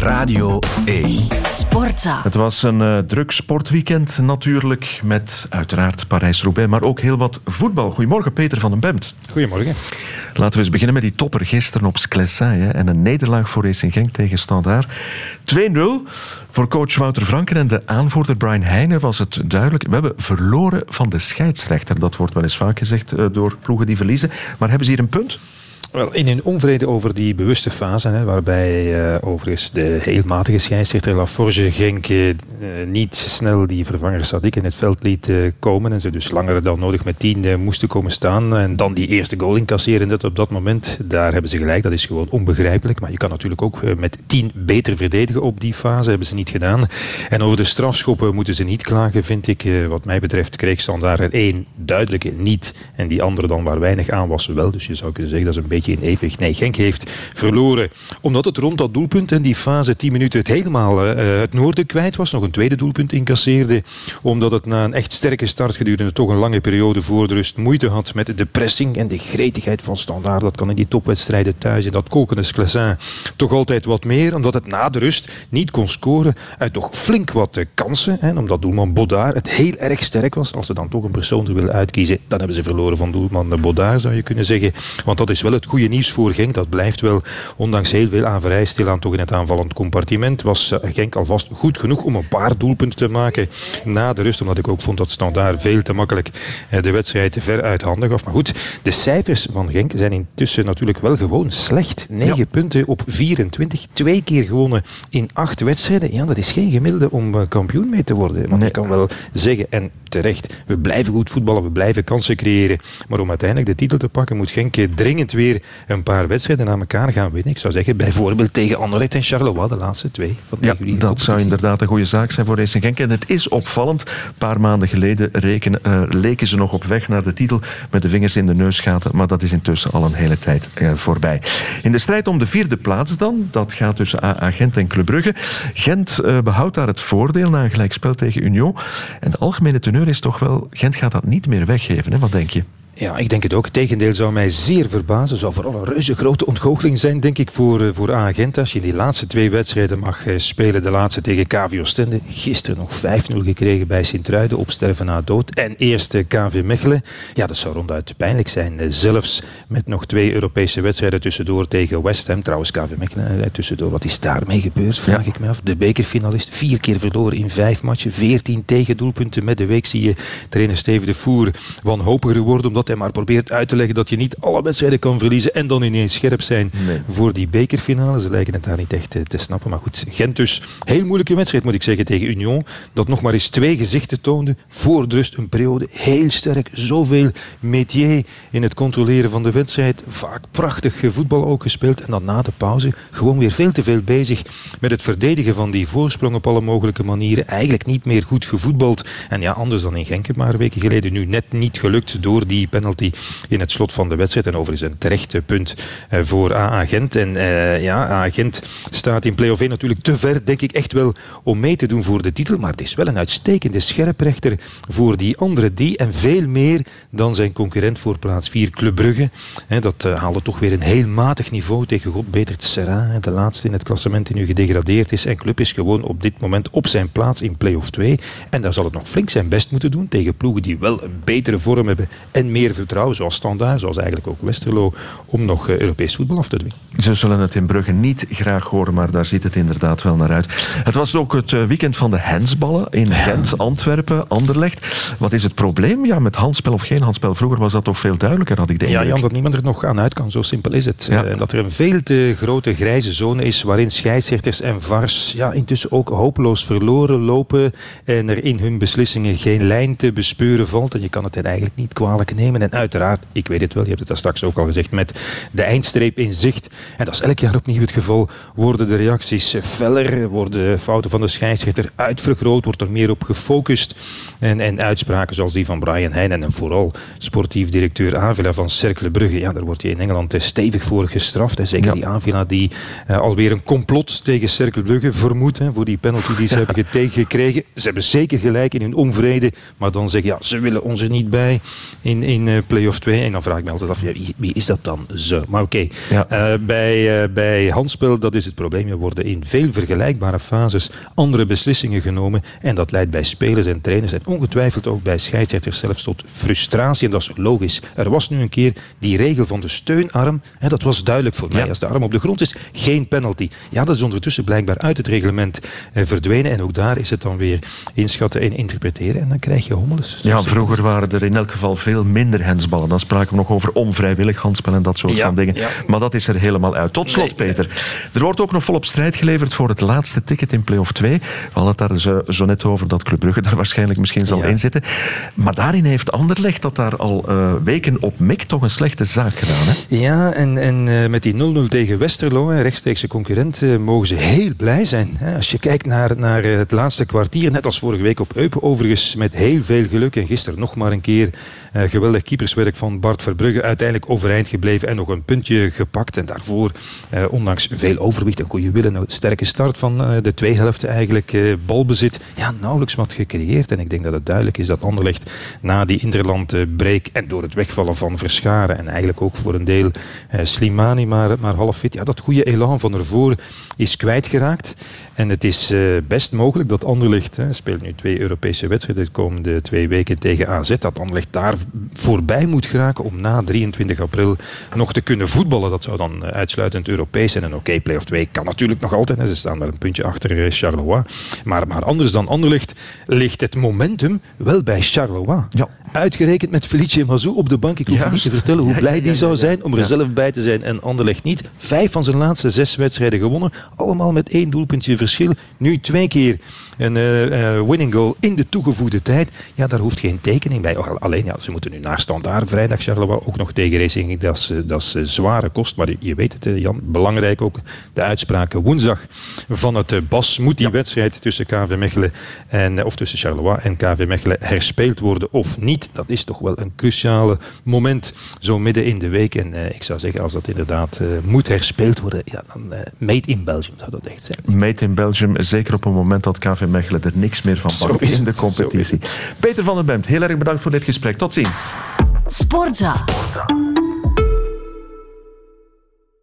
Radio 1. Sportza. Het was een uh, druk sportweekend natuurlijk, met uiteraard Parijs-Roubaix, maar ook heel wat voetbal. Goedemorgen, Peter van den Bemt. Goedemorgen. Laten we eens beginnen met die topper gisteren op Sclessin en een nederlaag voor Racing Genk tegen Standaard. 2-0 voor coach Wouter Franken en de aanvoerder Brian Heijnen was het duidelijk. We hebben verloren van de scheidsrechter. Dat wordt wel eens vaak gezegd uh, door ploegen die verliezen. Maar hebben ze hier een punt? Wel, in hun onvrede over die bewuste fase, hè, waarbij uh, overigens de heel matige scheidsrechter Laforge Genk uh, niet snel die vervanger Sadik in het veld liet uh, komen en ze dus langer dan nodig met tien moesten komen staan en dan die eerste goal incasseren net op dat moment, daar hebben ze gelijk, dat is gewoon onbegrijpelijk, maar je kan natuurlijk ook met tien beter verdedigen op die fase, hebben ze niet gedaan. En over de strafschoppen moeten ze niet klagen, vind ik. wat mij betreft kreeg Standaard er één duidelijke niet en die andere dan waar weinig aan was wel, dus je zou kunnen zeggen dat is een beetje in evenwicht. Nee, Genk heeft verloren. Omdat het rond dat doelpunt en die fase 10 minuten het helemaal uh, het noorden kwijt was. Nog een tweede doelpunt incasseerde. Omdat het na een echt sterke start gedurende toch een lange periode voor de rust moeite had met de pressing en de gretigheid van Standaard. Dat kan in die topwedstrijden thuis in dat kokende Sclessin toch altijd wat meer. Omdat het na de rust niet kon scoren uit toch flink wat uh, kansen. Hè, omdat doelman Bodaar het heel erg sterk was. Als ze dan toch een persoon willen uitkiezen, dan hebben ze verloren van doelman Bodaar zou je kunnen zeggen. Want dat is wel het goede nieuws voor Genk. Dat blijft wel, ondanks heel veel aanvrij, stilaan toch in het aanvallend compartiment. Was eh, Genk alvast goed genoeg om een paar doelpunten te maken na de rust. Omdat ik ook vond dat Standaard veel te makkelijk eh, de wedstrijd ver uit handen gaf. Maar goed, de cijfers van Genk zijn intussen natuurlijk wel gewoon slecht. 9 punten op 24. Twee keer gewonnen in acht wedstrijden. Ja, dat is geen gemiddelde om eh, kampioen mee te worden. Want ik kan wel zeggen, en terecht, we blijven goed voetballen, we blijven kansen creëren. Maar om uiteindelijk de titel te pakken, moet Genk dringend weer een paar wedstrijden aan elkaar gaan winnen. Ik zou zeggen, bijvoorbeeld tegen Anderlecht en Charleroi, de laatste twee van de ja, Dat zou inderdaad een goede zaak zijn voor Racing Genk. En het is opvallend. Een paar maanden geleden rekenen, uh, leken ze nog op weg naar de titel met de vingers in de neusgaten. Maar dat is intussen al een hele tijd uh, voorbij. In de strijd om de vierde plaats dan, dat gaat tussen AA Gent en Club Brugge. Gent uh, behoudt daar het voordeel na een gelijkspel tegen Union. En de algemene teneur is toch wel, Gent gaat dat niet meer weggeven. Hè? Wat denk je? Ja, ik denk het ook. Het tegendeel zou mij zeer verbazen. zou vooral een reuze grote ontgoocheling zijn, denk ik, voor, uh, voor Agent. Als je in die laatste twee wedstrijden mag uh, spelen. De laatste tegen KV Oostende. Gisteren nog 5-0 gekregen bij Sint-Truiden op sterven na dood. En eerst uh, KV Mechelen. Ja, dat zou ronduit pijnlijk zijn. zelfs met nog twee Europese wedstrijden tussendoor tegen West Ham. Trouwens, KV Mechelen tussendoor. Wat is daarmee gebeurd, vraag ja. ik me af. De bekerfinalist. Vier keer verloren in vijf matchen. Veertien tegendoelpunten. Met de week zie je trainer Steven de Voer wanhopiger worden. Omdat hij maar probeert uit te leggen dat je niet alle wedstrijden kan verliezen en dan ineens scherp zijn nee. voor die bekerfinale. Ze lijken het daar niet echt te, te snappen. Maar goed, Gent dus. Heel moeilijke wedstrijd moet ik zeggen tegen Union. Dat nog maar eens twee gezichten toonde. Voor de rust een periode heel sterk. Zoveel métier in het controleren van de wedstrijd. Vaak prachtig voetbal ook gespeeld. En dan na de pauze gewoon weer veel te veel bezig met het verdedigen van die voorsprong op alle mogelijke manieren. Eigenlijk niet meer goed gevoetbald. En ja, anders dan in Genk een paar weken geleden. Nu net niet gelukt door die penalty in het slot van de wedstrijd. En overigens een terecht punt voor AA Gent. En uh, ja, AA Gent staat in play-off 1 natuurlijk te ver, denk ik echt wel, om mee te doen voor de titel. Maar het is wel een uitstekende scherprechter voor die andere die. En veel meer dan zijn concurrent voor plaats 4, Club Brugge. Dat uh, haalde toch weer een heel matig niveau tegen God Betert Serra. De laatste in het klassement die nu gedegradeerd is. En Club is gewoon op dit moment op zijn plaats in play-off 2. En daar zal het nog flink zijn best moeten doen tegen ploegen die wel een betere vorm hebben en meer vertrouwen, zoals Standaard, zoals eigenlijk ook Westerlo, om nog Europees voetbal af te dwingen. Ze zullen het in Brugge niet graag horen, maar daar ziet het inderdaad wel naar uit. Het was ook het weekend van de hensballen in Gent, Antwerpen, Anderlecht. Wat is het probleem ja, met handspel of geen handspel? Vroeger was dat toch veel duidelijker, had ik de Ja, Jan, dat niemand er nog aan uit kan. Zo simpel is het. Ja. Uh, dat er een veel te grote grijze zone is waarin scheidsrechters en VARs ja, intussen ook hopeloos verloren lopen en er in hun beslissingen geen lijn te bespeuren valt. En je kan het hen eigenlijk niet kwalijk nemen. En uiteraard, ik weet het wel, je hebt het daar straks ook al gezegd, met de eindstreep in zicht. En dat is elk jaar opnieuw het geval. Worden de reacties feller, worden fouten van de scheidsrechter uitvergroot, wordt er meer op gefocust. En, en uitspraken zoals die van Brian Heijnen en vooral sportief directeur Avila van Cercle Brugge. Ja, daar wordt je in Engeland stevig voor gestraft. En zeker ja. die Avila die uh, alweer een complot tegen Cercle Brugge vermoedt hè, voor die penalty die ze ja. hebben tegengekregen. Ze hebben zeker gelijk in hun onvrede, maar dan zeggen ja, ze willen ons er niet bij in, in in uh, play-off 2. En dan vraag ik me altijd af, ja, wie, wie, is dat dan zo? Maar oké, okay. bij, bij handspel, dat is het probleem. Er worden in veel vergelijkbare fases andere beslissingen genomen. En dat leidt bij spelers en trainers en ongetwijfeld ook bij scheidsrechters zelfs tot frustratie. En dat is logisch. Er was nu een keer die regel van de steunarm. Hè, dat was duidelijk voor mij. Als de arm op de grond is, geen penalty. Ja, dat is ondertussen blijkbaar uit het reglement eh, verdwenen. En ook daar is het dan weer inschatten en interpreteren. En dan krijg je hommeles. Ja, vroeger waren er in elk geval veel minder hensballen. Dan spraken we nog over onvrijwillig handspel en dat soort van dingen. Maar dat is er helemaal uit. Tot slot, Peter. Er wordt ook nog volop strijd geleverd voor het laatste ticket in play-off 2. We hadden het daar zo, zo net over dat Club Brugge daar waarschijnlijk misschien zal inzitten. Maar daarin heeft Anderlecht dat daar al uh, weken op mik toch een slechte zaak gedaan. Hè? Ja, en, en uh, met die 0-0 tegen Westerlo, een rechtstreekse concurrent, uh, mogen ze heel blij zijn. Hè? Als je kijkt naar, naar het laatste kwartier, net als vorige week op Eupen, overigens met heel veel geluk. En gisteren nog maar een keer uh, geweldig keeperswerk van Bart Verbrugge. Uiteindelijk overeind gebleven en nog een puntje gepakt. En daarvoor, uh, ondanks veel overwicht en goede willen, een sterke start van uh, de twee helften eigenlijk. balbezit, ja, nauwelijks wat gecreëerd. En ik denk dat het duidelijk is dat Anderlecht na die interland break en door het wegvallen van Verscharen en eigenlijk ook voor een deel Slimani maar, maar half fit, ja, dat goede elan van ervoor is kwijtgeraakt. En het is best mogelijk dat Anderlecht, hè, speelt nu twee Europese wedstrijden de komende twee weken tegen AZ, dat Anderlecht daar voorbij moet geraken om na 23 april nog te kunnen voetballen. Dat zou dan eh, uitsluitend Europees zijn. En oké, okay, play-off 2 kan natuurlijk nog altijd. Ze staan maar een puntje achter eh, Charleroi. Maar, maar anders dan Anderlecht ligt het momentum wel bij Charleroi. Ja. Uitgerekend met Felice Mazou op de bank. Ik hoef Juist. niet te vertellen hoe blij die zou zijn om er zelf bij te zijn. En Anderlecht niet. Vijf van zijn laatste zes wedstrijden gewonnen. Allemaal met één doelpuntje verschil. Nu twee keer een uh, winning goal in de toegevoegde tijd. Ja, daar hoeft geen tekening bij. Alleen, ja, ze moeten nu naar standaard vrijdag Charleroi ook nog tegen Racing. Dat is, dat is zware kost. Maar je weet het, Jan. Belangrijk ook de uitspraken woensdag van het Bas. Moet die ja. wedstrijd tussen KV Mechelen en, of tussen Charleroi en KV Mechelen herspeeld worden of niet? Dat is toch wel een cruciale moment zo midden in de week. En uh, ik zou zeggen, als dat inderdaad uh, moet herspeeld worden, ja, dan uh, made in Belgium zou dat echt zijn. Made in Belgium, zeker op een moment dat KV Mechelen er niks meer van bakt in de competitie. Peter van den Bemt, heel erg bedankt voor dit gesprek. Tot ziens. Sportza.